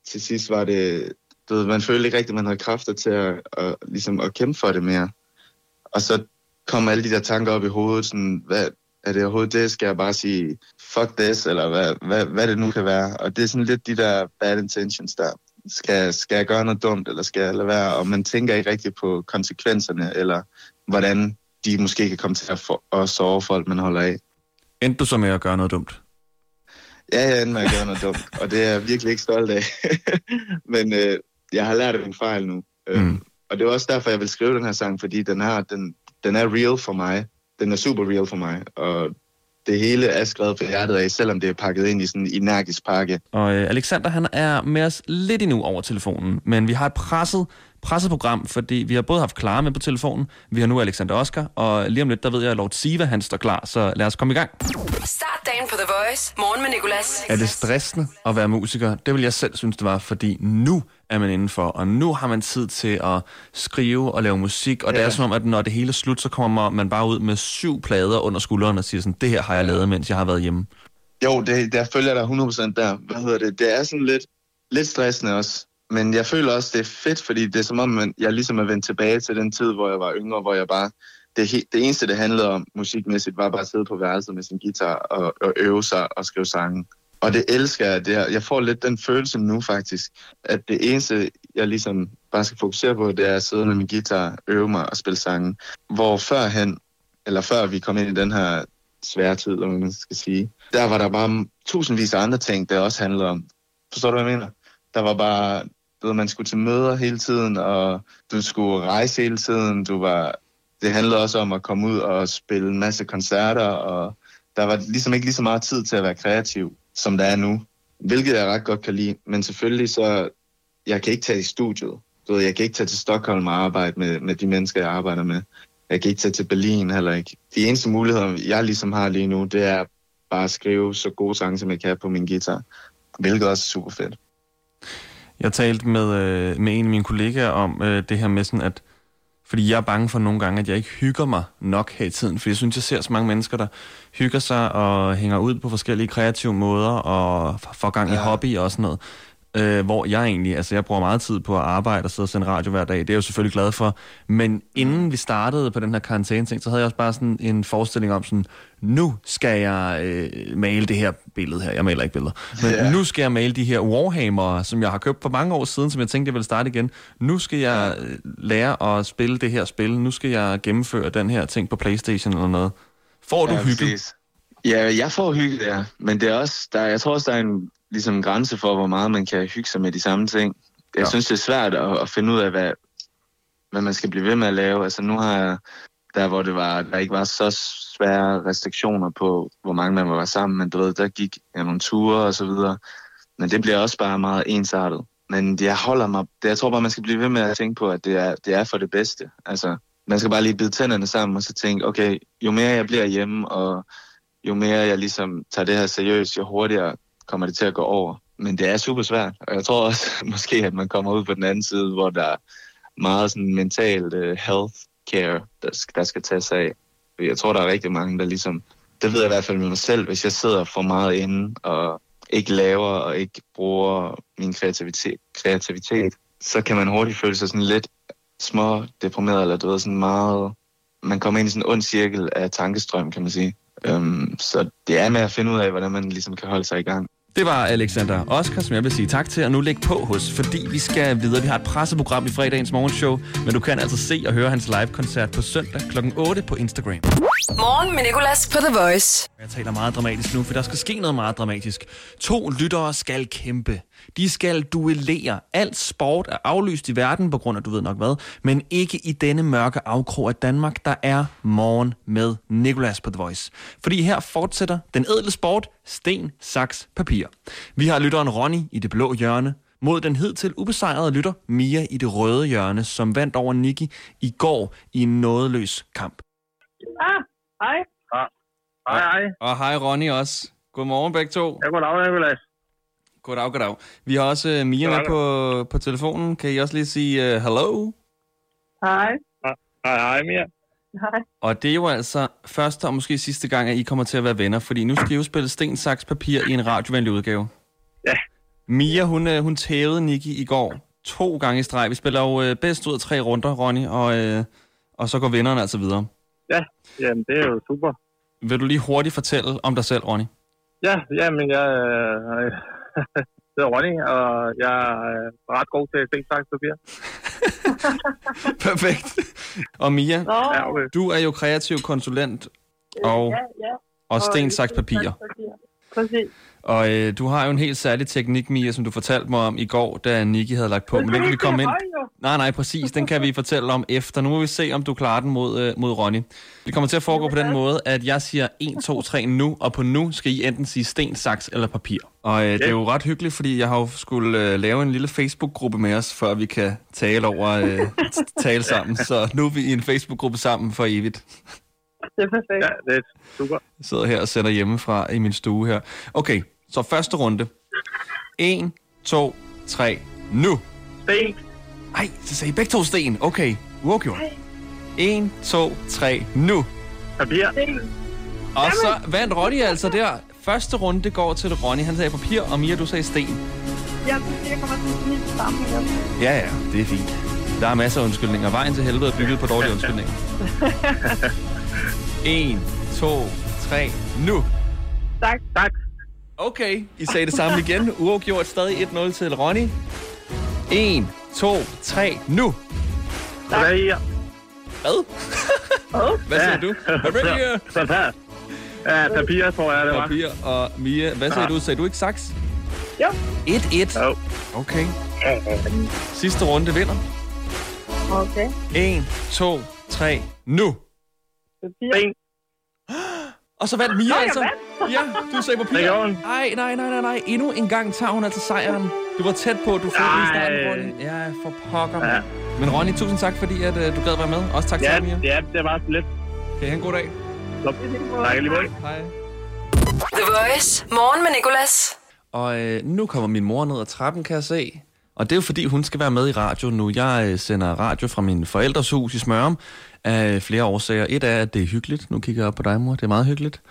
til sidst var det, du ved, man følte ikke rigtigt, at man havde kræfter til at, at, ligesom at kæmpe for det mere. Og så kom alle de der tanker op i hovedet, sådan, hvad, er det overhovedet det? Skal jeg bare sige, fuck this, eller hvad, hvad, hvad det nu kan være? Og det er sådan lidt de der bad intentions der. Skal, skal jeg gøre noget dumt, eller skal jeg lade være? Og man tænker ikke rigtig på konsekvenserne, eller hvordan de måske kan komme til at, for, at sove folk, man holder af. Endte du så med at gøre noget dumt? Ja, jeg endte med at gøre noget dumt, og det er jeg virkelig ikke stolt af. Men øh, jeg har lært min fejl nu. Øhm, mm. Og det er også derfor, jeg vil skrive den her sang, fordi den, har, den, den er real for mig. Den er super real for mig, og det hele er skrevet på hjertet af, selvom det er pakket ind i sådan en energisk pakke. Og øh, Alexander, han er med os lidt endnu over telefonen, men vi har et presset, presset program, fordi vi har både haft Clara med på telefonen, vi har nu Alexander Oscar, og lige om lidt, der ved jeg, at Lord Siva, han står klar, så lad os komme i gang. Start dagen på The Voice. Morgen med Nicolas. Er det stressende at være musiker? Det vil jeg selv synes, det var, fordi nu er man indenfor, og nu har man tid til at skrive og lave musik, og ja. det er som om, at når det hele er slut, så kommer man bare ud med syv plader under skulderen og siger sådan, det her har jeg lavet, mens jeg har været hjemme. Jo, det, der følger der 100% der. Hvad hedder det? Det er sådan lidt, lidt stressende også. Men jeg føler også, det er fedt, fordi det er som om, man, jeg ligesom er vendt tilbage til den tid, hvor jeg var yngre, hvor jeg bare... Det, det eneste, det handlede om musikmæssigt, var bare at sidde på værelset med sin guitar og, og øve sig og skrive sange. Og det elsker jeg. Det jeg får lidt den følelse nu faktisk, at det eneste, jeg ligesom bare skal fokusere på, det er at sidde med min guitar, øve mig og spille sange. Hvor førhen, eller før vi kom ind i den her svære tid, eller man skal sige, der var der bare tusindvis af andre ting, der også handlede om. Forstår du, hvad jeg mener? Der var bare du ved, man skulle til møder hele tiden, og du skulle rejse hele tiden. Du var, det handlede også om at komme ud og spille en masse koncerter, og der var ligesom ikke lige så meget tid til at være kreativ, som der er nu. Hvilket jeg ret godt kan lide, men selvfølgelig så, jeg kan ikke tage i studiet. Du ved, jeg kan ikke tage til Stockholm og arbejde med, med de mennesker, jeg arbejder med. Jeg kan ikke tage til Berlin heller ikke. De eneste muligheder, jeg ligesom har lige nu, det er bare at skrive så gode sange, som jeg kan på min guitar. Hvilket også er super fedt. Jeg talte med, øh, med en af mine kollegaer om øh, det her med sådan, at fordi jeg er bange for nogle gange, at jeg ikke hygger mig nok her i tiden. For jeg synes, jeg ser så mange mennesker, der hygger sig og hænger ud på forskellige kreative måder og får gang i ja. hobby og sådan noget. Øh, hvor jeg egentlig, altså jeg bruger meget tid på at arbejde og sidde og sende radio hver dag. Det er jeg jo selvfølgelig glad for. Men inden vi startede på den her karantæne ting, så havde jeg også bare sådan en forestilling om sådan, nu skal jeg øh, male det her billede her. Jeg maler ikke billeder. Men Ja. nu skal jeg male de her Warhammer, som jeg har købt for mange år siden, som jeg tænkte, jeg ville starte igen. Nu skal jeg øh, lære at spille det her spil. Nu skal jeg gennemføre den her ting på Playstation eller noget. Får du Ja, hygge? Ja, jeg får hygge, ja. Men det er også, der, jeg tror også, der er en ligesom, en grænse for, hvor meget man kan hygge sig med de samme ting. Jeg Ja. synes, det er svært at, at finde ud af, hvad, hvad man skal blive ved med at lave. Altså nu har jeg, der hvor det var, der ikke var så svære restriktioner på, hvor mange man må være sammen, men du ved, der gik jeg nogle ture og så videre. Men det bliver også bare meget ensartet. Men jeg holder mig, jeg tror bare, man skal blive ved med at tænke på, at det er, det er for det bedste. Altså, man skal bare lige bide tænderne sammen og så tænke, okay, jo mere jeg bliver hjemme, og jo mere jeg ligesom tager det her seriøst, jo hurtigere kommer det til at gå over. Men det er super svært, og jeg tror også måske, at man kommer ud på den anden side, hvor der er meget sådan mentalt uh, health care, der, sk- der skal tages af. Jeg tror, der er rigtig mange, der ligesom, det ved jeg i hvert fald med mig selv, hvis jeg sidder for meget inde og ikke laver og ikke bruger min kreativitet, kreativitet så kan man hurtigt føle sig sådan lidt små deprimeret, eller du ved, sådan meget... Man kommer ind i sådan en ond cirkel af tankestrøm, kan man sige. Um, så det er med at finde ud af, hvordan man ligesom kan holde sig i gang. Det var Alexander Oskar, som jeg vil sige tak til, og nu læg på hos, fordi vi skal videre. Vi har et presseprogram i fredagens morgenshow, men du kan altså se og høre hans live-koncert på søndag kl. 8 på Instagram. Morgen med Nicolas på The Voice. Jeg taler meget dramatisk nu, for der skal ske noget meget dramatisk. To lyttere skal kæmpe. De skal duellere. Alt sport er aflyst i verden på grund af, du ved nok hvad, men ikke i denne mørke afkrog af Danmark, der er morgen med Nicolas på The Voice. Fordi her fortsætter den edle sport sten, saks, papir. Vi har lytteren Ronny i det blå hjørne, mod den hidtil ubesejrede lytter Mia i det røde hjørne, som vandt over Nikki i går i en nådeløs kamp. Ah, hej. Hej, hej. Og hej Ronny også. Godmorgen begge to. Ja, goddag, Nicolas. Goddag, goddag. Vi har også uh, Mia med på, på telefonen. Kan I også lige sige uh, hello? Hej. Hej, hej, Mia. Hej. Og det er jo altså første og måske sidste gang, at I kommer til at være venner, fordi nu skal I jo spille sten, saks, papir i en radiovenlig udgave. Ja. Mia, hun, uh, hun tævede Nikki i går to gange i streg. Vi spiller jo uh, bedst ud af tre runder, Ronny, og, uh, og så går vinderne altså videre. Ja, jamen, det er jo super. Vil du lige hurtigt fortælle om dig selv, Ronny? Ja, jamen, jeg øh, hedder Ronny, og jeg er ret god til sten, saks, papir. Perfekt. Og Mia, Ja, okay. du er jo kreativ konsulent og, ja. og sten, saks, papir. Præcis. Og øh, du har jo en helt særlig teknik, Mia, som du fortalte mig om i går, da Nikki havde lagt på. Men den kan vi komme ind... Nej, nej, præcis. Den kan vi fortælle om efter. Nu må vi se, om du klarer den mod, øh, mod Ronny. Det kommer til at foregå på den måde, at jeg siger 1, 2, 3 nu, og på nu skal I enten sige sten, saks eller papir. Og øh, det er jo ret hyggeligt, fordi jeg har jo skulle øh, lave en lille Facebook-gruppe med os, før vi kan tale over øh, tale sammen. Så nu er vi i en Facebook-gruppe sammen for evigt. Det er perfekt. Ja, det er super. Jeg sidder her og sætter hjemmefra i min stue her. Okay, så første runde. 1, 2, 3, nu. Sten. Ej, så sagde I begge to sten. Okay, uafgjort. 1, 2, 3, nu. Papir. Og så vandt Ronny altså der. Første runde går til Ronny. Han sagde papir, og Mia, du sagde sten. Jeg synes, jeg kommer til at snige sammen. Ja, ja, det er fint. Der er masser af undskyldninger. Vejen til helvede er bygget på dårlige undskyldninger. 1, 2, 3, nu. Tak. Tak. Okay, I sagde det samme igen. Uafgjort stadig 1-0 til Ronny. 1, 2, 3, nu. Hvad er Hvad? Hvad siger du? Papir. Papir. Ja, papir, tror jeg, det var. Papir og Mia. Hvad sagde Ja. du? Sagde du ikke saks? Jo. 1-1. Jo. Okay. Sidste runde vinder. Okay. 1, 2, 3, nu. Ben. Og så vandt Mia Nå, altså. Ja, du sagde papir. Det gjorde hun. Ej, nej, nej, nej, nej. Endnu en gang tager hun altså sejren. Du var tæt på, du fik den i starten. Ronny. Ja, for pokker. Ja. Men Ronny, tusind tak, fordi at, uh, du gad være med. Også tak til Ja, dig, Mia. ja, det var så lidt. Kan I have en god dag? Så, tak lige måde. Hej. The Voice. Morgen med Nicolas. Og øh, nu kommer min mor ned ad trappen, kan jeg se. Og det er jo fordi, hun skal være med i radio nu. Jeg øh, sender radio fra min forældres hus i Smørum af flere årsager. Et er, at det er hyggeligt. Nu kigger jeg op på dig, mor. Det er meget hyggeligt.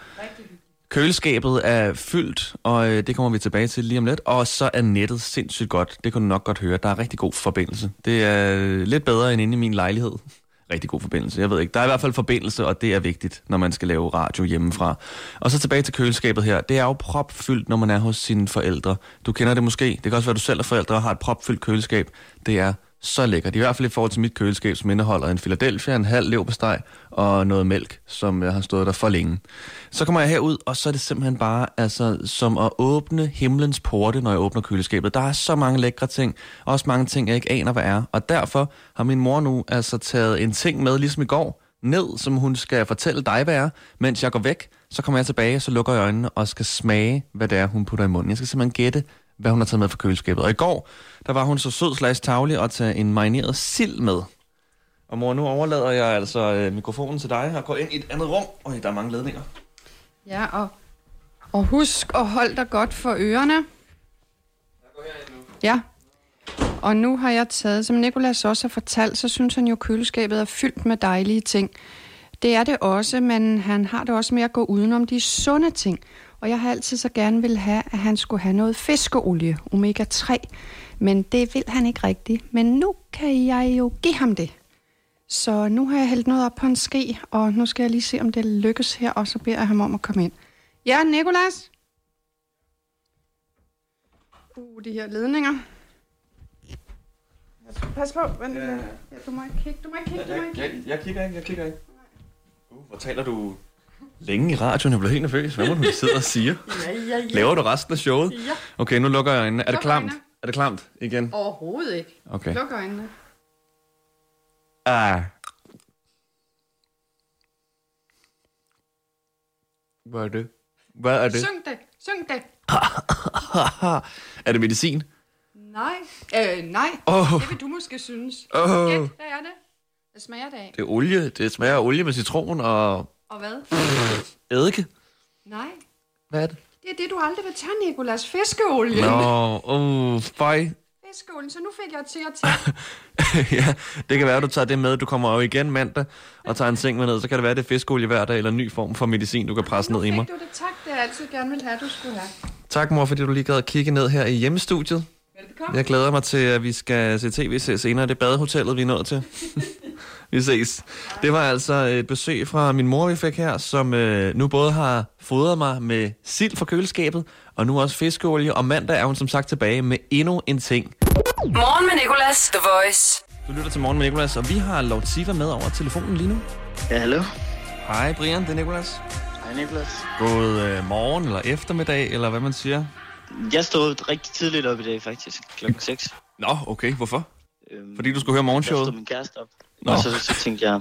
Køleskabet er fyldt, og øh, det kommer vi tilbage til lige om lidt. Og så er nettet sindssygt godt. Det kan du nok godt høre. Der er rigtig god forbindelse. Det er øh, lidt bedre end inde i min lejlighed. Rigtig god forbindelse. Jeg ved ikke. Der er i hvert fald forbindelse, og det er vigtigt, når man skal lave radio hjemmefra. Og så tilbage til køleskabet her. Det er jo propfyldt, når man er hos sine forældre. Du kender det måske. Det kan også være, at du selv er forældre og har et propfyldt køleskab. Det er så lækkert. I hvert fald i forhold til mit køleskab, som indeholder en Philadelphia, en halv leverpostej og noget mælk, som jeg har stået der for længe. Så kommer jeg herud, og så er det simpelthen bare altså, som at åbne himlens porte, når jeg åbner køleskabet. Der er så mange lækre ting, og også mange ting, jeg ikke aner, hvad er. Og derfor har min mor nu altså taget en ting med, ligesom i går, ned, som hun skal fortælle dig, hvad er. Mens jeg går væk, så kommer jeg tilbage, så lukker jeg øjnene og skal smage, hvad det er, hun putter i munden. Jeg skal simpelthen gætte, hvad hun har taget med fra køleskabet. Og i går, der var hun så sød slags tavlig at tage en marineret sild med. Og mor, nu overlader jeg altså øh, mikrofonen til dig og går ind i et andet rum. Og der er mange ledninger. Ja, og, og husk at holde dig godt for ørerne. Jeg går nu. Ja. Og nu har jeg taget, som Nikolas også har fortalt, så synes han jo, at køleskabet er fyldt med dejlige ting. Det er det også, men han har det også med at gå udenom de sunde ting. Og jeg har altid så gerne vil have, at han skulle have noget fiskeolie, omega-3. Men det vil han ikke rigtigt. Men nu kan jeg jo give ham det. Så nu har jeg hældt noget op på en ske, og nu skal jeg lige se, om det lykkes her, og så beder jeg ham om at komme ind. Ja, Nikolas? Uh, de her ledninger. Pas på, vent ja. ja, du må ikke kigge, du må ikke kigge, du må ikke Jeg, jeg kigger ikke, jeg kigger ikke. Uh, hvor taler du længe i radioen? Jeg bliver helt nervøs. Hvad må du sidde og sige? Ja, ja, ja. Laver du resten af showet? Ja. Okay, nu lukker jeg øjnene. Er det klamt? Er det klamt igen? Overhovedet ikke. Okay. Luk øjnene. Ah. Hvad er det? Hvad er det? Syng det, syng det. er det medicin? Nej, øh, nej. Åh. Det vil du måske synes. Åh. Gæt, hvad er det? Hvad smager det af? Det er olie. Det smager af olie med citron og Og hvad? eddike. Nej, Hvad er det? det er det, du aldrig vil tage, Nikolas. Fiskeolie. Nå, uh, fej. Fiskeolie, så nu fik jeg til at tage. ja, det kan være, at du tager det med. Du kommer jo igen mandag og tager en seng med ned. Så kan det være, at det er fiskolie hver dag, eller en ny form for medicin, du kan presse ned i mig. Fik du det tak, det jeg altid gerne vil have, du skulle have. Tak, mor, fordi du lige gad at kigge ned her i hjemmestudiet. Velbekomme. Jeg glæder mig til, at vi skal se tv se senere. Det er badehotellet, vi er nået til. vi ses. Det var altså et besøg fra min mor, vi fik her, som øh, nu både har fodret mig med sild fra køleskabet, og nu også fiskeolie. Og mandag er hun som sagt tilbage med endnu en ting. Morgen med Nicolas, The Voice. Du lytter til Morgen med Nicolas, og vi har Lortiva med over telefonen lige nu. Ja, hallo. Hej Brian, det er Nicolas. Hej, Niklas. God øh, morgen eller eftermiddag, eller hvad man siger. Jeg stod rigtig tidligt op i dag, faktisk. Klokken 6. Nå, okay. Hvorfor? Øhm, Fordi du skulle høre morgenshowet? stod min kæreste op. Nå. Og så, så tænkte jeg,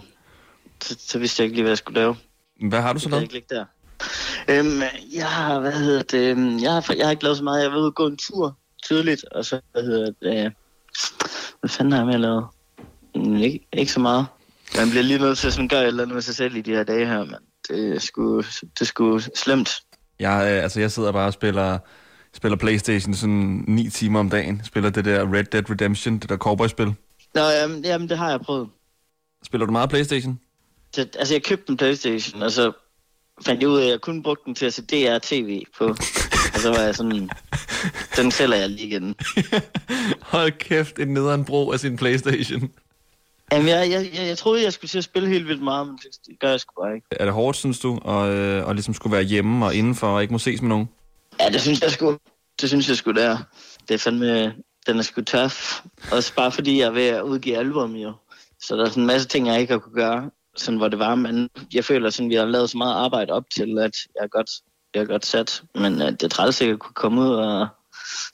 så, så vidste jeg ikke lige, hvad jeg skulle lave. Hvad har du så Så kan jeg lavet? ikke der. Øhm, jeg har, hvad hedder det, øhm, jeg har, jeg har ikke lavet så meget. Jeg har været ude og gå en tur tidligt, og så, hvad hedder det, øh, hvad fanden har jeg med at lave? Mm, ikke, ikke så meget. Man bliver lige nødt til at sådan gøre et eller andet med sig selv i de her dage her, men det er sgu, det er sgu slemt. Jeg, øh, altså, jeg sidder bare og spiller, spiller Playstation sådan 9 timer om dagen. Spiller det der Red Dead Redemption, det der cowboy-spil. Nå, jamen, jamen, det har jeg prøvet. Spiller du meget Playstation? Så, altså, jeg købte en Playstation, og så fandt jeg ud af, at jeg kun brugte den til at se DR-TV på. og så var jeg sådan, den sælger jeg lige igen. Hold kæft, en nederen bro af sin Playstation. Jamen, jeg, jeg, jeg, jeg troede, jeg skulle til at spille helt vildt meget, men det gør jeg sgu bare ikke. Er det hårdt, synes du, og, øh, og ligesom skulle være hjemme og indenfor og ikke må ses med nogen? Ja, det synes jeg sgu. Det synes jeg sgu, det er. Det er fandme, den er sgu tough. Også bare fordi jeg er ved at udgive album, jo. Så der er sådan en masse ting, jeg ikke har kunne gøre, sådan hvor det var. Men jeg føler, sådan, vi har lavet så meget arbejde op til, at jeg er godt, jeg er godt sat. Men øh, det er træls ikke at kunne komme ud og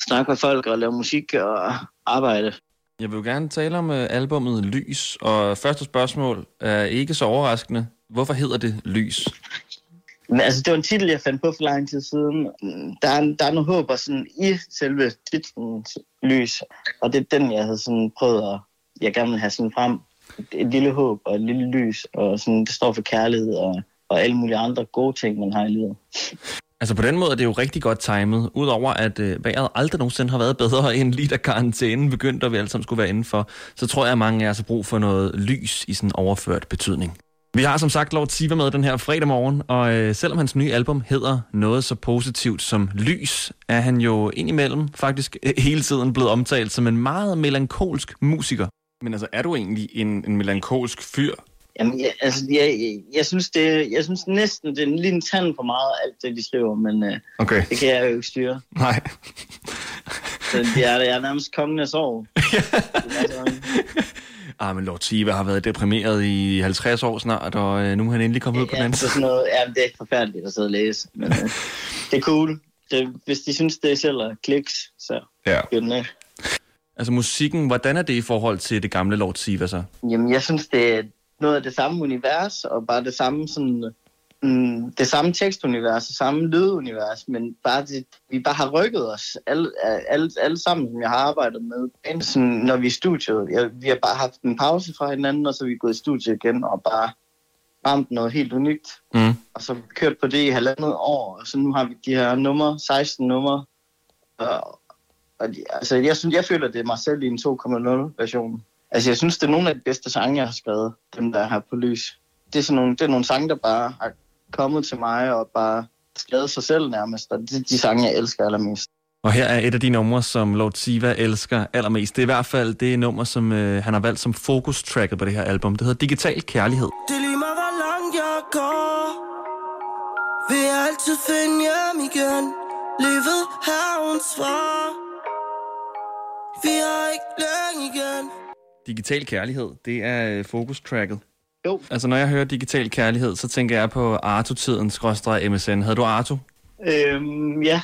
snakke med folk og lave musik og arbejde. Jeg vil jo gerne tale om øh, albummet Lys, og første spørgsmål er ikke så overraskende. Hvorfor hedder det Lys? Men altså, det var en titel, jeg fandt på for lang tid siden. Mm, der er, der er noget håb sådan, i selve titlen lys, og det er den, jeg havde sådan prøvet at, jeg gerne vil have sådan frem. Et, et lille håb og et lille lys, og sådan, det står for kærlighed og, og alle mulige andre gode ting, man har i livet. Altså på den måde er det jo rigtig godt timet, udover at øh, vejret aldrig nogensinde har været bedre end lige da karantænen begyndte, og vi alle sammen skulle være indenfor, så tror jeg, at mange af os har brug for noget lys i sådan overført betydning. Vi har som sagt Lord Siva med den her fredag morgen, og øh, selvom hans nye album hedder noget så positivt som Lys, er han jo indimellem faktisk øh, hele tiden blevet omtalt som en meget melankolsk musiker. Men altså, er du egentlig en, en melankolsk fyr? Jamen, jeg, altså, jeg, jeg, jeg, synes det, jeg synes næsten, det er en lille tand for meget, alt det, de skriver, men øh, Okay. det kan jeg jo ikke styre. Nej. Så jeg, er, jeg er nærmest kongen af sorg. Ah, men Lord Siva har været deprimeret i 50 år snart, og øh, nu er han endelig kommet ud på den Ja, anden så side. sådan noget, ja, det er forfærdeligt at sidde og læse, men øh, det er cool. Det, hvis de synes, det sælger kliks, så Ja. gør den af. Altså musikken, hvordan er det i forhold til det gamle Lord Siva så? Jamen, jeg synes, det er noget af det samme univers, og bare det samme sådan, mm, det samme tekstunivers, og samme lydunivers, men bare det, vi bare har rykket os alle, alle, alle sammen, som jeg har arbejdet med. Sådan, når vi er i studiet, jeg, vi har bare haft en pause fra hinanden, og så er vi gået i studiet igen, og bare ramt noget helt unikt. Mm. Og så kørt på det i halvandet år, og så nu har vi de her numre, 16 numre. Og, og de, altså, jeg, synes, jeg føler, det er mig selv i en 2.0 version. Altså, jeg synes, det er nogle af de bedste sange, jeg har skrevet, dem der er her på lys. Det er, sådan nogle, det er nogle sange, der bare har kommet til mig og bare skrevet sig selv nærmest, og det er de sange, jeg elsker allermest. Og her er et af de numre, som Lord Siva elsker allermest. Det er i hvert fald det nummer, som øh, han har valgt som fokustracket på det her album. Det hedder Digital Kærlighed. Det er lige meget, hvor langt jeg går Vil jeg altid finde hjem igen Livet havens svar Vi har ikke længe igen Digital Kærlighed, det er øh, fokustracket. Jo. Altså, når jeg hører Digital Kærlighed, så tænker jeg på Arto-tiden, skråstrej MSN. Havde du Arto? Øhm, ja,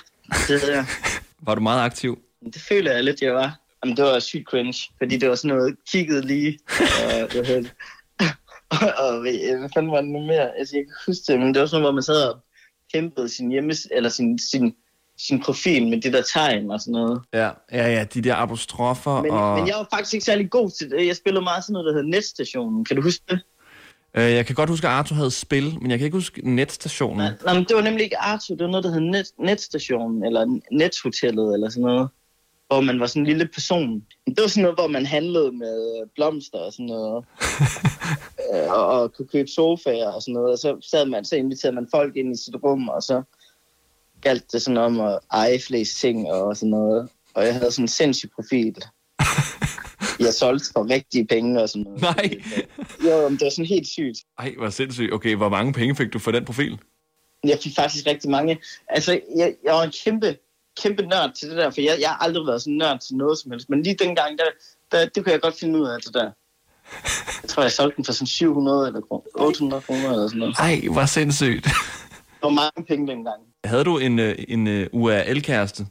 det er jeg. Var du meget aktiv? Det føler jeg lidt, jeg var. Jamen, det var sygt cringe, fordi det var sådan noget kigget lige. Og, jeg hørte. og, og hvad fanden var det nu mere? Altså, jeg kan huske det, men det var sådan noget, hvor man sad og kæmpede sin hjemmes, eller sin, sin, sin profil med det der tegn og sådan noget. Ja, ja, ja, de der apostrofer Men, og... men jeg var faktisk ikke særlig god til det. Jeg spillede meget sådan noget, der hedder Netstationen. Kan du huske det? Øh, jeg kan godt huske, at Arto havde spil, men jeg kan ikke huske netstationen. Nej, nej, men det var nemlig ikke Arto, det var noget, der hed Net, Netstationen, eller Nethotellet, eller sådan noget. Hvor man var sådan en lille person. Det var sådan noget, hvor man handlede med blomster og sådan noget. Øh, og, og kunne købe sofaer og sådan noget. Og så sad man, så inviterede man folk ind i sit rum, og så galt det sådan om at eje flest ting og sådan noget. Og jeg havde sådan en sindssyg profil. Jeg solgte for rigtige penge og sådan noget. Nej. Jo, men det var sådan helt sygt. Ej, hvor sindssygt. Okay, hvor mange penge fik du for den profil? Jeg fik faktisk rigtig mange. Altså, jeg, jeg var en kæmpe, kæmpe nørd til det der, for jeg, jeg har aldrig været sådan nørd til noget som helst. Men lige dengang, der, der, det kunne jeg godt finde ud af det der. Jeg tror, jeg solgte den for sådan 700 eller 800 kroner eller sådan noget. Ej, hvor sindssygt. Det var mange penge dengang. Havde du en, øh, en uh, URL-kæreste?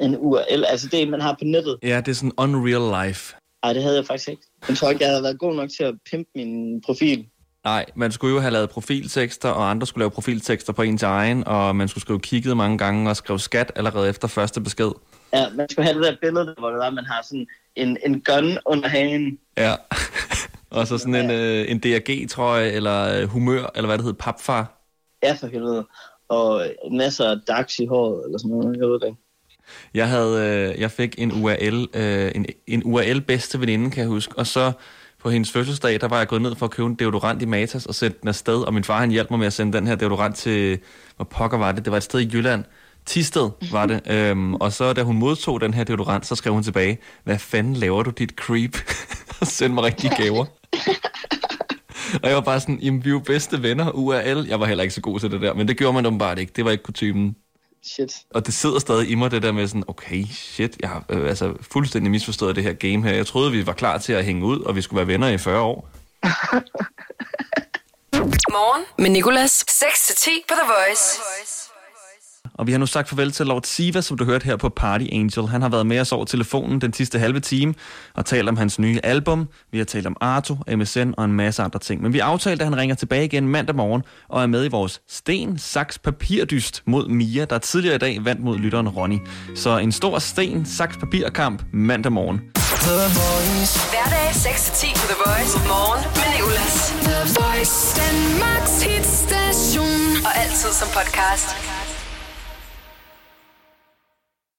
En URL, altså det, man har på nettet. Ja, det er sådan unreal life. Nej, det havde jeg faktisk ikke. Jeg tror ikke, jeg havde været god nok til at pimpe min profil. Nej, man skulle jo have lavet profiltekster, og andre skulle lave profiltekster på ens egen, og man skulle skrive kigget mange gange og skrive skat allerede efter første besked. Ja, man skulle have det der billede, hvor det var, man har sådan en, en gun under hagen. Ja. og så sådan en, øh, en DRG-trøje, eller øh, humør, eller hvad det hedder, papfar. Ja, for helvede. Og masser af dags i håret, eller sådan noget. Jeg ved det ikke. Jeg, havde, øh, jeg fik en URL, øh, en, en URL bedste veninde, kan jeg huske, og så på hendes fødselsdag, der var jeg gået ned for at købe en deodorant i Matas og sætte den afsted, og min far han hjalp mig med at sende den her deodorant til, hvor pokker var det? Det var et sted i Jylland. Tisted var det. øhm, og så da hun modtog den her deodorant, så skrev hun tilbage, hvad fanden laver du dit creep? og sendte mig rigtige gaver. og jeg var bare sådan, jamen vi er jo bedste venner, URL. Jeg var heller ikke så god til det der, men det gjorde man åbenbart ikke. Det var ikke kutumen. Shit. Og det sidder stadig i mig, det der med sådan, okay, shit, jeg har øh, altså fuldstændig misforstået det her game her. Jeg troede, vi var klar til at hænge ud, og vi skulle være venner i 40 år. Morgen med Nicolas. 6-10 på The Voice. Og vi har nu sagt farvel til Lord Siva, som du hørte her på Party Angel. Han har været med os over telefonen den sidste halve time og talt om hans nye album. Vi har talt om Arto, MSN og en masse andre ting. Men vi aftalte, at han ringer tilbage igen mandag morgen og er med i vores sten, saks, papirdyst mod Mia, der tidligere i dag vandt mod lytteren Ronny. Så en stor sten, saks, papirkamp mandag morgen. Hverdag 6-10 på The Voice. Morgen med Nicolas. The Voice. Danmarks hitstation. Og altid som podcast.